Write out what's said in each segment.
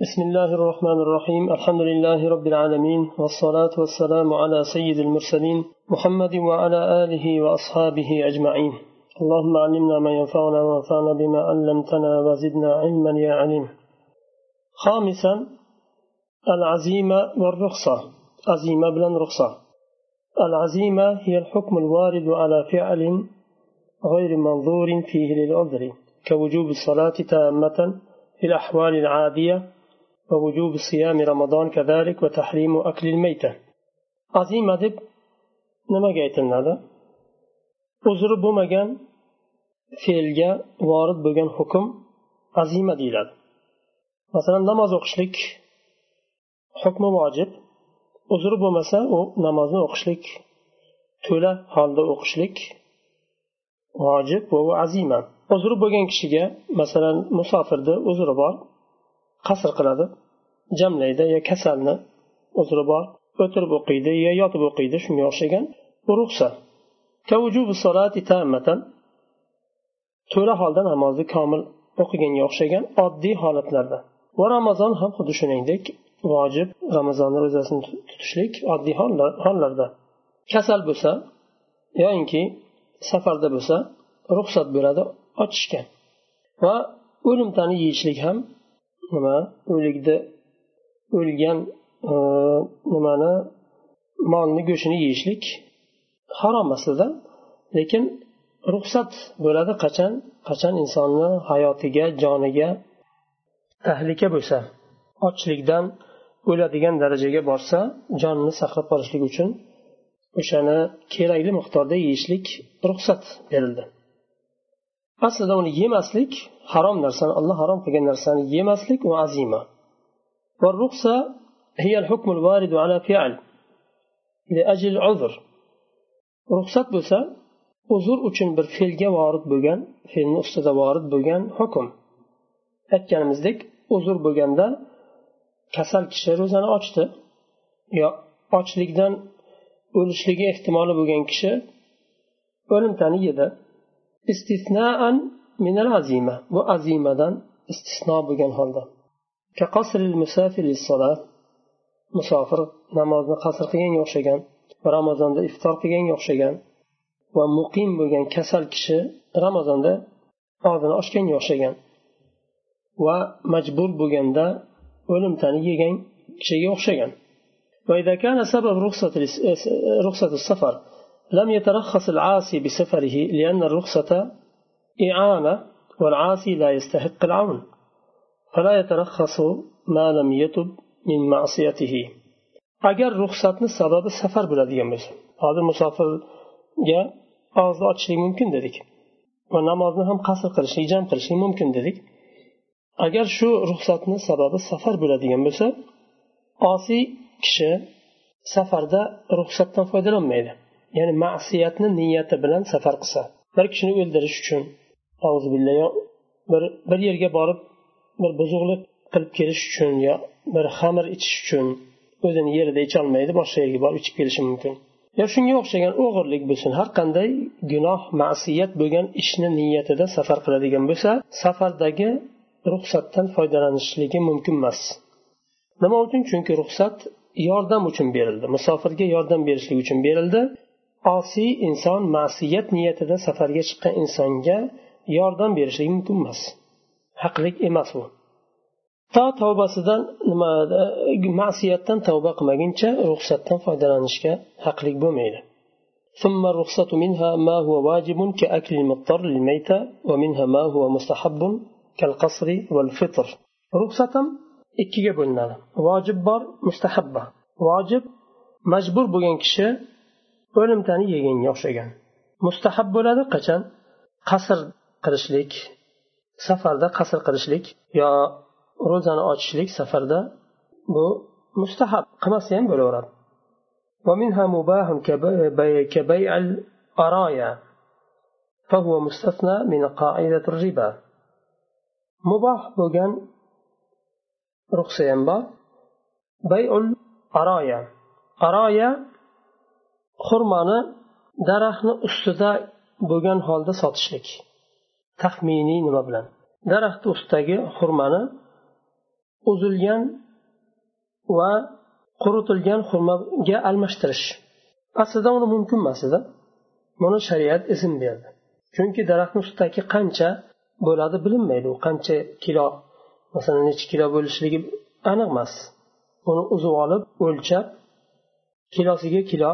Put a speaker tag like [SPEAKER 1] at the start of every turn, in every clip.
[SPEAKER 1] بسم الله الرحمن الرحيم الحمد لله رب العالمين والصلاة والسلام على سيد المرسلين محمد وعلى آله وأصحابه أجمعين اللهم علمنا ما ينفعنا وانفعنا بما علمتنا وزدنا علما يا عليم خامسا العزيمة والرخصة عزيمة بلا رخصة العزيمة هي الحكم الوارد على فعل غير منظور فيه للعذر كوجوب الصلاة تامة في الأحوال العادية ووجوب صيام رمضان كذلك وتحريم أكل الميتة عزيمة deb nimaga aytilinadi uzri bo'lmagan fe'lga vorid bo'lgan hukm azima deyiladi masalan namoz o'qishlik hukmi vojib uzri bo'lmasa u namozni o'qishlik to'la holda o'qishlik vojib va u azima uzri bo'lgan kishiga masalan musofirni uzri bor qasr qiladi. Jamlaydi yo kasalni uzri bor o'tirib o'qiydi yo yotib o'qiydi shunga o'xshagan bu ruxsat to'la holda namozni komil o'qiganga o'xshagan oddiy holatlarda. Va ramazon ham xuddi shuningdek vojib ramazon ro'zasini tutishlik oddiy hollarda. Kasal bo'lsa yoyinki safarda bo'lsa ruxsat beradi ochishga. Va o'limtani yeyishlik ham nima o'likni o'lgan e, nimani molni go'shtini yeyishlik harom aslida. Lekin ruxsat bo'ladi qachon? Qachon insonni hayotiga joniga tahlika bo'lsa ochlikdan o'ladigan darajaga borsa jonni saqlab qolishlik uchun o'shani kerakli miqdorda yeyishlik ruxsat berildi. aslida uni yemaslik harom narsani alloh harom qilgan narsani yemaslik u azima والرخصة هي الحكم الوارد على فعل لأجل عذر ruxsat bo'lsa uzr uchun bir fe'lga vorid bo'lgan fe'lni ustida vorid bo'lgan hukm aytganimizdek uzr bo'lganda kasal kishi ro'zani ochdi yo ochlikdan o'lishligi ehtimoli bo'lgan kishi o'limtani yedi Istisnoan minal azima. Bu azimadan istisno bo'lgan holda. Musofir namozni qasr qilganga o'xshagan ramazonda iftor qilganga o'xshagan va muqim bo'lgan kasal kishi ramazonda og'zini ochganga o'xshagan va majbur bo'lganda o'limtani yegan kishiga o'xshagan. لم يترخص العاصي بسفره لأن الرخصة إعانة والعاصي لا يستحق العون فلا يترخص ما لم يتب من معصيته agar ruxsatni sababi safar bo'ladigan bo'lsa hozir musofirga og'izni ochishlik mumkin dedik va namozni ham qasr qilishlik jam qilishlik mumkin dedik agar shu ruxsatni sababi safar bo'ladigan bo'lsa osiy kishi safarda ruxsatdan foydalanmaydi ya'ni ma'siyatni niyati bilan safar qilsa bir kishini o'ldirish uchun bir bir yerga borib bir buzuqlik qilib kelish uchun yo bir xamir ichish uchun o'zini yerida icholmaydi boshqa yerga borib ichib kelishi mumkin. Yo shunga o'xshagan o'g'irlik bo'lsin har qanday gunoh ma'siyat bo'lgan ishni niyatida safar qiladigan bo'lsa safardagi ruxsatdan foydalanishligi mumkin emas. Nima uchun? Chunki ruxsat yordam uchun berildi musofirga yordam berishlik uchun berildi. osiy inson ma'siyat niyatida safarga chiqqan insonga yordam berishlik mumkin emas haqlik emas u to tavbasidan nima ma'siyatdan tavba qilmaguncha ruxsatdan foydalanishga haqlik bo'lmaydi ثم الرخصة منها ما هو واجب كأكل المضطر للميتة ومنها ما هو مستحب كالقصر والفطر رخصة ikkiga bo'linadi vojib bor mustahabba vojib majbur bo'lgan kishi o'limtani yeganga o'xshagan mustahab bo'ladi qachon qasr qilishlik safarda qasr qilishlik yo ro'zani ochishlik safarda bu mustahab qilmasa ham bo'laveradi ومنها مباح كبيع الأرايا فهو مستثنى من قاعدة الربا مباح بوغان رخصة ينبا بيع الأرايا أرايا xurmoni daraxtni ustida bo'lgan holda sotishlik. Taxminiy nima bilan? Daraxtni ustidagi xurmani uzilgan va quritilgan xurmoga almashtirish. Aslida uni mumkin emas edi. Buni shariat izn berdi. Chunki daraxtni ustidagi qancha bo'ladi bilinmaydi. U qancha kilo masalan necha kilo bo'lishligi aniq emas. Uni uzib olib o'lchab kilosiga kilo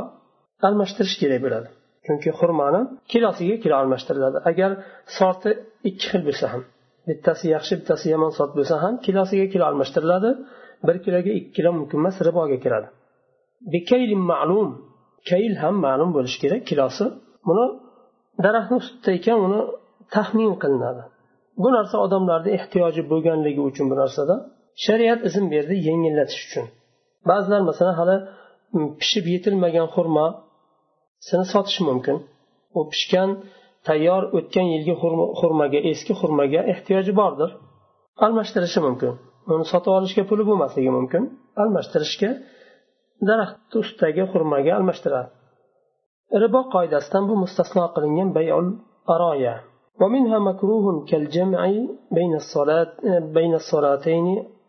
[SPEAKER 1] almashtirish kerak bo'ladi. Chunki xurmoni kilosiga kilo almashtiriladi. Agar sorti ikki xil bo'lsa ham bittasi yaxshi bittasi yomon sort bo'lsa ham kilosiga kilo almashtiriladi. Bir kiloga ikki kilo mumkin emas riboga kiradi. Ma'lum. Kayl ham ma'lum bo'lishi kerak kilosi. Buni daraxtni ustida ekan uni taxmin qilinadi. Bu narsa odamlarni ehtiyoji bo'lganligi uchun bu narsada shariat izn berdi yengillatish uchun. Ba'zilar masalan hali pishib yetilmagan xurmosini sotishi mumkin u pishgan tayyor o'tgan yilgi xurmaga eski xurmaga ehtiyoji bordir almashtirishi mumkin uni sotib olishga puli bo'lmasligi mumkin almashtirishga daraxt ustidagi xurmaga almashtiradi ribo qoidasidan bu mustasno qilingan bayul aroya ومنها مكروه كالجمع بين الصلاة بين الصلاتين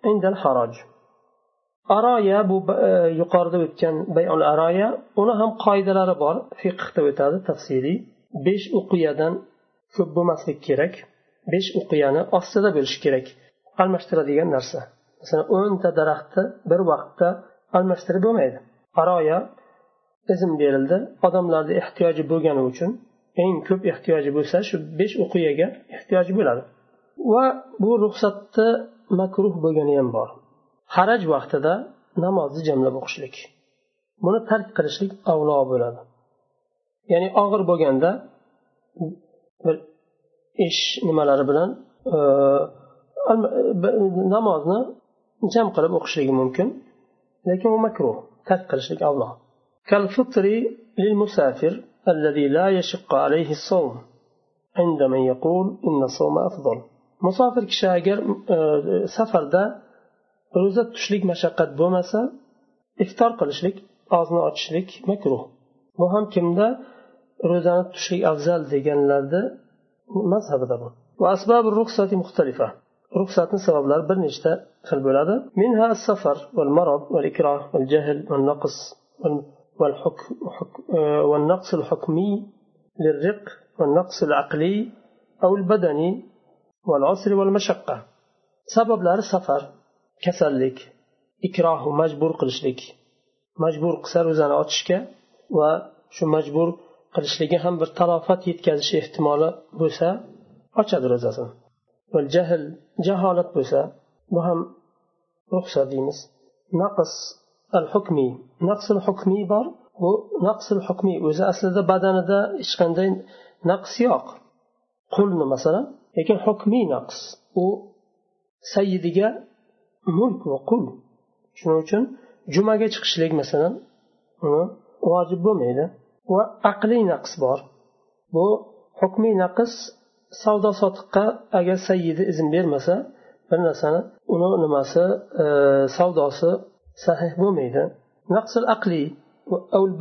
[SPEAKER 1] عند الحرج aroya bu e, yuqorida o'tgan bayul aroya uni ham qoidalari bor. Fiqhda o'tadi tafsiliy besh uqiyadan ko'p bo'lmasligi kerak. Besh uqiyani ostida bo'lishi kerak. Almashtiradigan narsa. Masalan o'nta daraxtni bir vaqtda almashtirib bo'lmaydi. Aroya izn berildi. Odamlarni ehtiyoji bo'lgani uchun eng ko'p ehtiyoji bo'lsa shu besh uqiyaga ehtiyoji bo'ladi. Va bu ruxsatni makruh bo'lgani ham bor. haraj vaqtida namozni jamlab o'qishlik buni tark qilishlik avlo bo'ladi ya'ni og'ir bo'lganda bir ish nimalari bilan namozni jam qilib o'qishligi mumkin lekin u makruh tark qilishlik avlo كالفطر للمسافر الذي لا يشق عليه الصوم عند من يقول إن الصوم أفضل musofir kishi agar safarda ro'za tutishlik mashaqqat bo'lmasa iftor qilishlik og'izni ochishlik makruh bu ham kimda ro'zani tutishlik afzal deganlarni mazhabida bu ruxsatni sabablari bir nechta xil bo'ladi minha safar والمرض والإكراه والجهل والنقص والنقص الحكمي للرق والنقص العقلي أو البدني والعسر والمشقة sabablari safar Kasallik ikrohu majbur qilishlik. Majbur qilsa ro'zani ochishga va shu majbur qilishligi ham bir talofat yetkazishi ehtimoli bo'lsa ochadi ro'zasini. Jahl jaholat bo'lsa bu ham ruxsat deymiz. Naqs al hukmiy naqsil hukmiy bor. Bu naqsil hukmiy o'zi aslida badanida hech qanday naqs yo'q. Qulni masalan lekin hukmiy naqs. U sayyidiga mulk va qul. Shuning uchun jumaga chiqishlik masalan uni vojib bo'lmaydi. Va aqliy naqs bor. Bu hukmiy naqs savdo sotiqqa agar sayyidi izn bermasa bir narsani uni nimasi e, savdosi sahih bo'lmaydi. Naqsil aqliy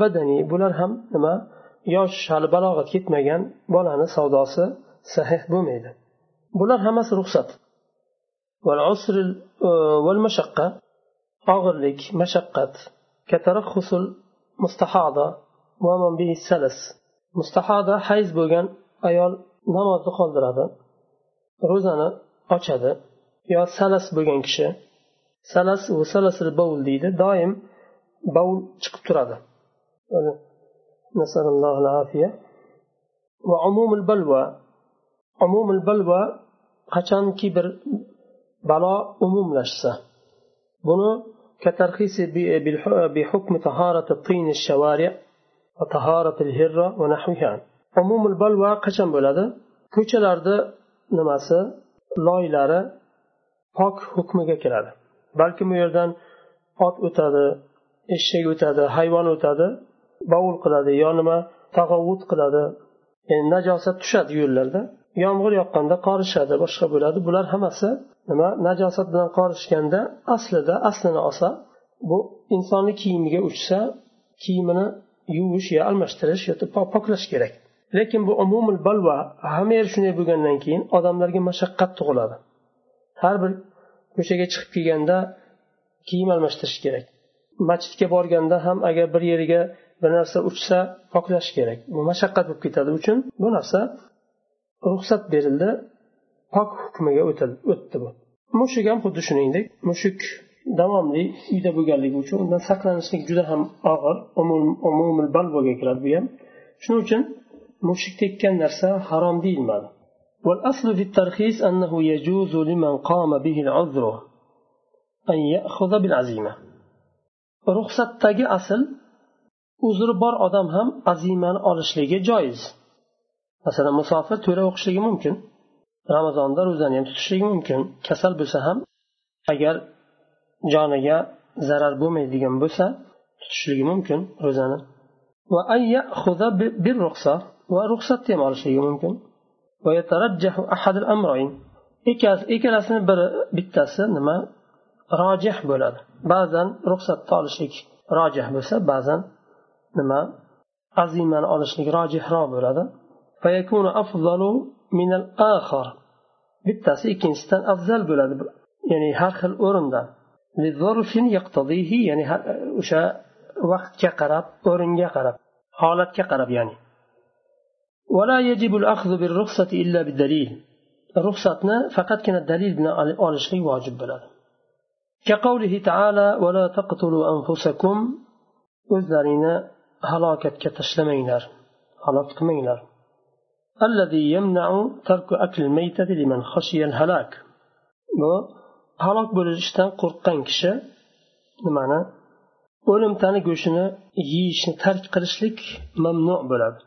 [SPEAKER 1] badaniy bular ham nima yosh hali balog'atga yetmagan bolani savdosi sahih bo'lmaydi. Bular hammasi ruxsat. والعسر آه، والمشقة. أغرلك مشقة. كترخص المستحاضة ومن به السلس. مستحاضة حيز بوغن أيال نماز قلدر هذا روزانا أجد يا سلس بوغن كشي سلس وسلس البول ديدة دائم بول تشكتر هذا نسأل الله العافية. وعموم البلوى. عموم البلوى قشان كبر balo umumlashsa buni كترخيص بحكم طهارة الطين الشوارع وطهارة الهرة ونحوها عموم البلوى qachon bo'ladi ko'chalarda nimasi loylari pok hukmiga kiradi balkim u yerdan ot o'tadi eshak o'tadi hayvon o'tadi bovul qiladi yo nima tag'ovut qiladi yani najosat tushadi yo'llarda yomg'ir yoqqanda qorishadi boshqa bo'ladi bular hammasi nima? Najosat bilan qorishganda aslida aslini olsa bu insonni kiyimiga uchsa kiyimini yuvish yo almashtirish yoki poklash kerak. Lekin bu umumul balva hamma yer shunday bo'lgandan keyin odamlarga mashaqqat tug'iladi. Har bir ko'chaga chiqib kelganda kiyim almashtirish kerak. Masjidga borganda ham agar bir yeriga bir narsa uchsa poklash kerak. Bu mashaqqat bo'lib ketadi. Uchun bu narsa ruxsat berildi. pok hukmiga o'tdi bu mushuk ham xuddi shuningdek mushuk davomli uyda bo'lganligi uchun undan saqlanishlik juda ham og'ir umumul balvoga kiradi bu ham shuning uchun mushuk tekkan narsa harom deyilmadi والأصل في الترخيص أنه يجوز لمن قام به العذر أن يأخذ بالعزيمة ruxsatdagi asl uzri bor odam ham azimani olishligi joiz masalan musofir to'ra o'qishligi mumkin Ramazonda ro'zani ham tutishligi mumkin. Kasal bo'lsa ham agar joniga zarar bo'lmaydigan bo'lsa tutishligi mumkin ro'zani. Va va ruxsatni ham olishligi mumkin. Ikkalasini biri bittasi nima? Rojih bo'ladi. Ba'zan ruxsatni olishlik rojih bo'lsa ba'zan nima? Azimani olishlik rojihroq bo'ladi. من الآخر. بالتأسي كنستان أفضل بلاد. يعني هاخر أورندا. لظرف يقتضيه يعني وشا وقت كقرب أورنجا قرب. حالت كقرب يعني. ولا يجب الأخذ بالرخصة إلا بالدليل. رخصتنا فقط كان الدليل بنا على الشيء واجب بلاد. كقوله تعالى ولا تقتلوا أنفسكم. أذرنا هلاكت كتشلمينر هلاكت كمينر الذي يمنع ترك أكل الميتة لمن خشي الهلاك bu halok bo'lishdan qo'rqqan kishi nimani o'limtani go'shtini yeyishni tark qilishlik mamnu bo'ladi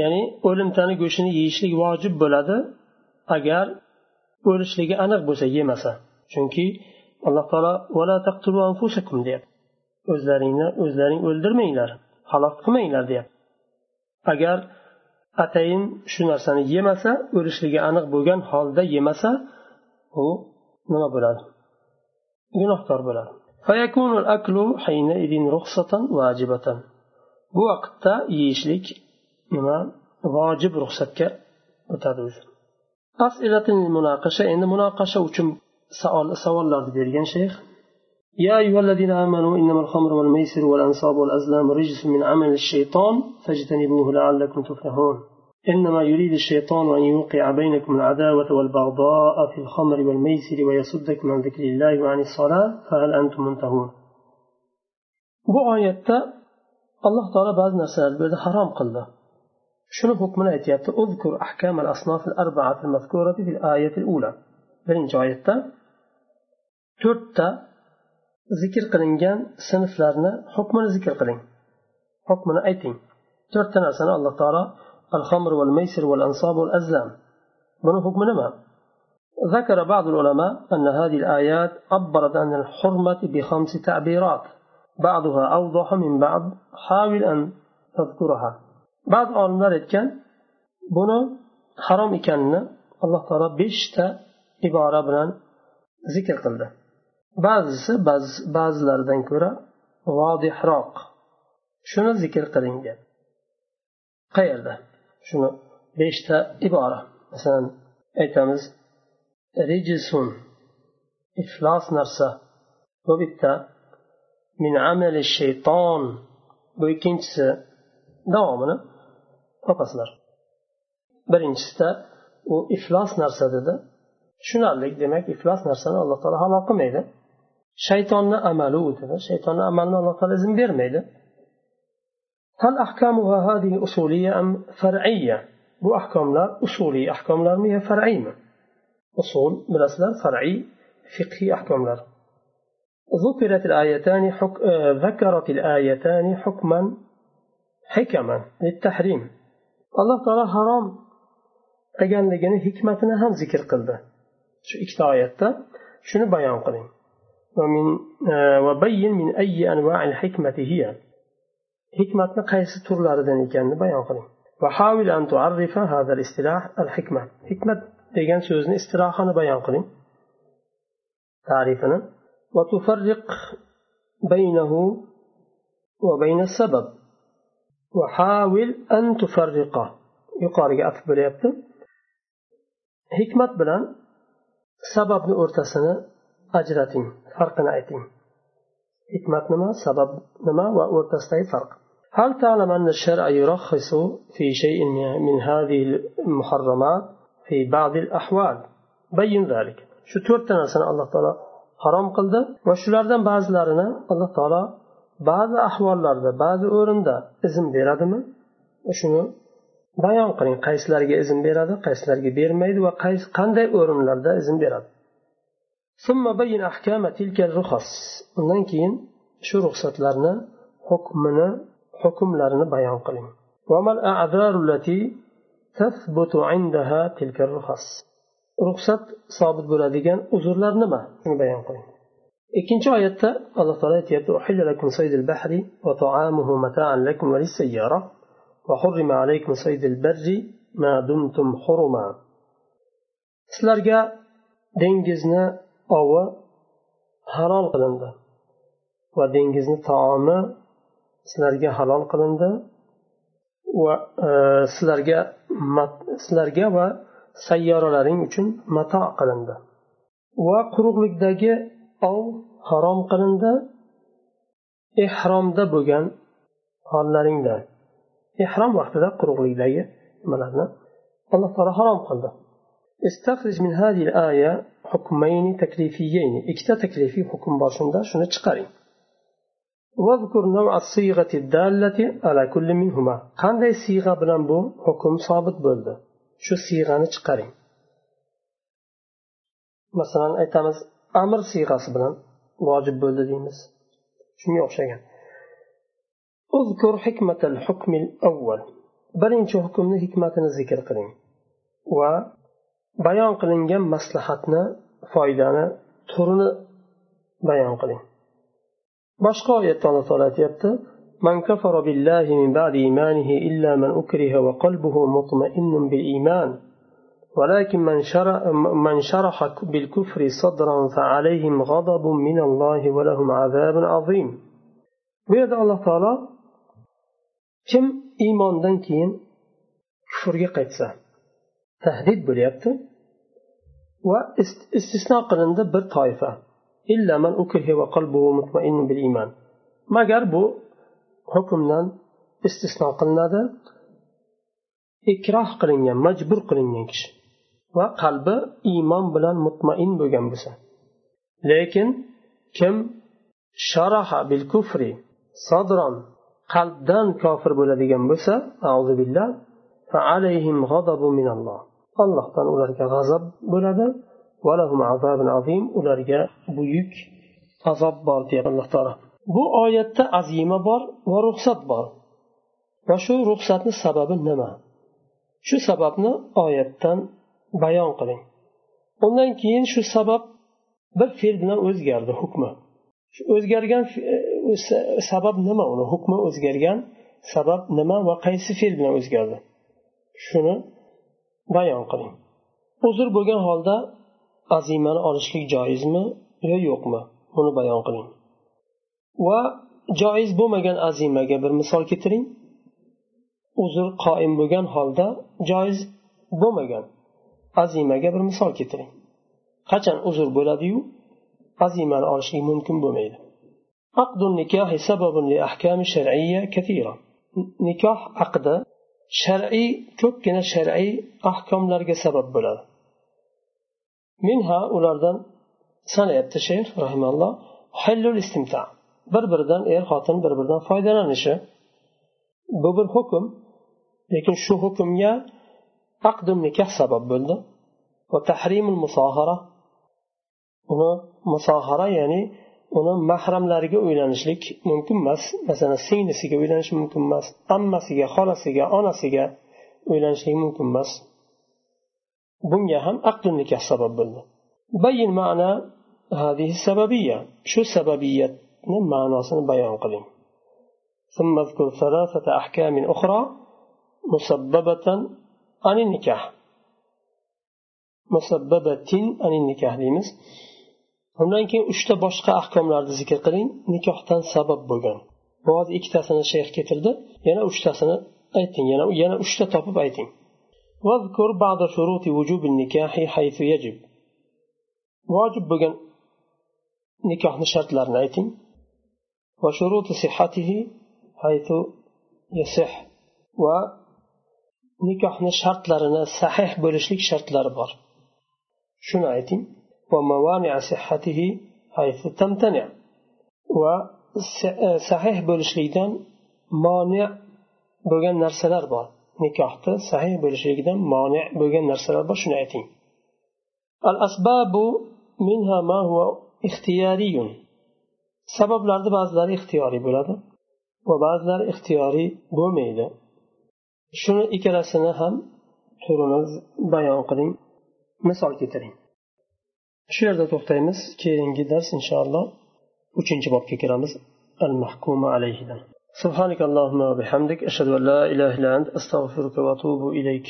[SPEAKER 1] ya'ni o'limtani go'shtini yeyishlik vojib bo'ladi agar o'lishligi aniq bo'lsa yemasa chunki alloh taolo deyapti o'zlaringni o'zlaring o'ldirmanglar halok qilmanglar deyapti agar atayin shu narsani yemasa o'lishligi aniq bo'lgan holda yemasa u nima bo'ladi? Gunohkor bo'ladi. Bu vaqtda yeyishlik nima? Vojib ruxsatga o'tadi endi munoqasha uchun savol savollarni bergan shayx. يا أيها الذين آمنوا إنما الخمر والميسر والأنصاب والأزلام رجس من عمل الشيطان فاجتنبوه لعلكم تفلحون. إنما يريد الشيطان أن يوقع بينكم العداوة والبغضاء في الخمر والميسر ويصدكم عن ذكر الله وعن الصلاة فهل أنتم منتهون؟ Bu oyatda alloh taolo ba'zi narsalarni bu yerda harom qildi shuni hukmini aytyapti uzkur ahkam al asnaf al arba'at al mazkurati fil ayat al ula birinchi zikr qilingan sinflarni hukmini zikr qiling. Hukmini ayting. To'rtta narsani alloh taolo al xamr val maysir val ansob val azlam buni hukmi nima? ذكر بعض العلماء أن هذه الآيات عبرت عن الحرمة بخمس تعبيرات بعضها أوضح من بعض حاول أن تذكرها بعض العلماء كان بنا حرام كان الله تعالى بشتى عبارة بنا ذكر قلده ba'zisi ba'zilaridan ko'ra vodihroq shuni zikr qiling qayerda? Shuni beshta ibora. Masalan aytamiz rijisun iflos narsa. Bu bitta. Min amali shayton. Bu ikkinchisi. Davomini topasizlar. Birinchisida u iflos narsa dedi. Tushunarlik demak iflos narsani alloh taolo halol qilmaydi. Shaytonni amali u dedi shaytonni amalini alloh taolo izn bermaydi هل أحكامها هذه أصولية أم فرعية؟ bu ahkomlar usuliy ahkomlarmi yo far'iymi usul bilasizlar far'iy fiqhiy ahkomlar ذكرت الآيتان حك... ذكرت الآيتان حكما حكما للتحريم الله تعالى harom qilganligini hikmatini ham zikr qildi shu ikkita oyatda shuni bayon qiling ومن آه، وبين من أي أنواع الحكمة هي. حكمة قيس ترلا ردن كان بيان قرين وحاول أن تعرف هذا الاصطلاح الحكمة. حكمة ديجان سوزن استراحة بيان قرين تعريفنا وتفرق بينه وبين السبب. وحاول أن تفرق. يقارج أثبر حكمة بلان. سبب نورتسنا ajrating farqini ayting hikmat nima sabab nima va o'rtasidagi farq هل تعلم أن الشرع يرخص في شيء من هذه المحرمات في بعض الأحوال بين ذلك shu to'rtta narsani alloh taolo harom qildi va shulardan ba'zilarini alloh taolo ba'zi ahvollarda ba'zi o'rinda izn beradimi shuni bayon qiling qaysilariga izn beradi qaysilariga bermaydi va qaysi qanday o'rinlarda izn beradi ثم بين أحكام تلك الرخص. لكن شو رخصت لنا حكمنا بيان قليم وما الأعذار التي تثبت عندها تلك الرخص؟ رخصة صابت بلادقان أزور لنا ما بيان قليم لكن شو آيات الله تعالى يبدو أحل لكم صيد البحر وطعامه متاعا لكم وللسيارة وحرم عليكم صيد البر ما دمتم حرما سلارجا دينجزنا ovi halol qilindi va dengizni taomi sizlarga halol qilindi va e, sizlarga sizlarga va sayyoralaring uchun mato qilindi va quruqlikdagi ov harom qilindi ehromda bo'lgan hollaringda ehrom vaqtida quruqlikdagi nimalarni alloh taolo harom qildi استخرج من هذه الآية حكمين تكليفيين ikkita taklifiy hukm bor shunda shuni chiqaring واذكر نوع الصيغة الدالة على كل منهما qanday siyg'a bilan bu hukm sobit bo'ldi shu siyg'ani chiqaring masalan aytamiz amr siyg'asi bilan vojib bo'ldi deymiz shunga o'xshagan اذكر حكمة الحكم الأول birinchi hukmni hikmatini zikr qiling va bayon qilingan maslahatni foydani turini bayon qiling. Boshqa oyatda alloh taolo aytyapti من كفر بالله من بعد إيمانه إلا من أكره وقلبه مطمئن بالإيمان ولكن من شرح, من شرح بالكفر صدرا فعليهم غضب من الله ولهم عذاب عظيم بيد الله تعالى kim iymondan keyin kufrga qaytsa tahdid bo'lyapti. Va istisno qilindi bir toifa. Magar bu hukmdan istisno qilinadi ikroh qilingan majbur qilingan kishi va qalbi iymon bilan mutmain bo'lgan bo'lsa. Lekin kim sharaha bil kufri sodron qalbdan kofir bo'ladigan bo'lsa alayhim minalloh allohdan ularga g'azab bo'ladi. Ularga buyuk azob bor deyapti alloh taolo. Bu oyatda azima bor va ruxsat bor. Va shu ruxsatni sababi nima? Shu sababni oyatdan bayon qiling. Undan keyin shu sabab bir fe'l bilan o'zgardi hukmi. O'zgargan e, sabab nima? Uni hukmi o'zgargan sabab nima va qaysi fe'l bilan o'zgardi? Shuni bayon qiling uzr bo'lgan holda azimani olishlik joizmi yo yo'qmi buni bayon qiling va joiz bo'lmagan azimaga bir misol keltiring uzr qoim bo'lgan holda joiz bo'lmagan azimaga bir misol keltiring qachon uzr bo'ladiyu azimani olishlik mumkin bo'lmaydi عقد النكاح سبب لأحكام شرعية كثيرة نكاح عقد shar'iy ko'pgina shar'iy ahkomlarga sabab bo'ladi. Minha ulardan sanayapti shayx rahimalloh hallul istimta. Bir biridan er xotin bir biridan foydalanishi. Bu bir hukm lekin shu hukmga aqdun nikoh sabab bo'ldi. Va tahrimul musohara uni musohara ya'ni uni mahramlariga uylanishlik mumkin emas masalan singlisiga uylanish mumkin emas ammasiga xolasiga onasiga uylanishlik mumkin emas bunga ham aqdun nikoh sabab bo'ldi bayin ma'na hadihi sababiyya shu sababiyatni ma'nosini bayon qiling ثم اذكر ثلاثة أحكام أخرى مسببة عن النكاح مسببة عن النكاح deymiz undan keyin uchta boshqa ahkomlarni zikr qiling. Nikohdan sabab bo'lgan. Bu hozir ikkitasini shayx keltirdi. Yana uchtasini ayting. Yana yana uchta topib ayting. Vojib bo'lgan nikohni shartlarini ayting. Va nikohni shartlarini sahih bo'lishlik shartlari bor. Shuni ayting. Va sahih bo'lishlikdan moni bo'lgan narsalar bor nikohni sahih bo'lishligidan moni bo'lgan narsalar bor shuni ayting al asbabu minha ma huwa ixtiyoriyun sabablarni ba'zilari ixtiyoriy bo'ladi va ba'zilari ixtiyoriy bo'lmaydi shuni ikkalasini ham turini bayon qiling. Misol keltiring shu yerda to'xtaymiz keyingi dars inshaalloh uchinchi bobga kiramiz al mahkuma alayhidan سبحانك اللهم وبحمدك أشهد أن لا إله إلا أنت أستغفرك وأتوب إليك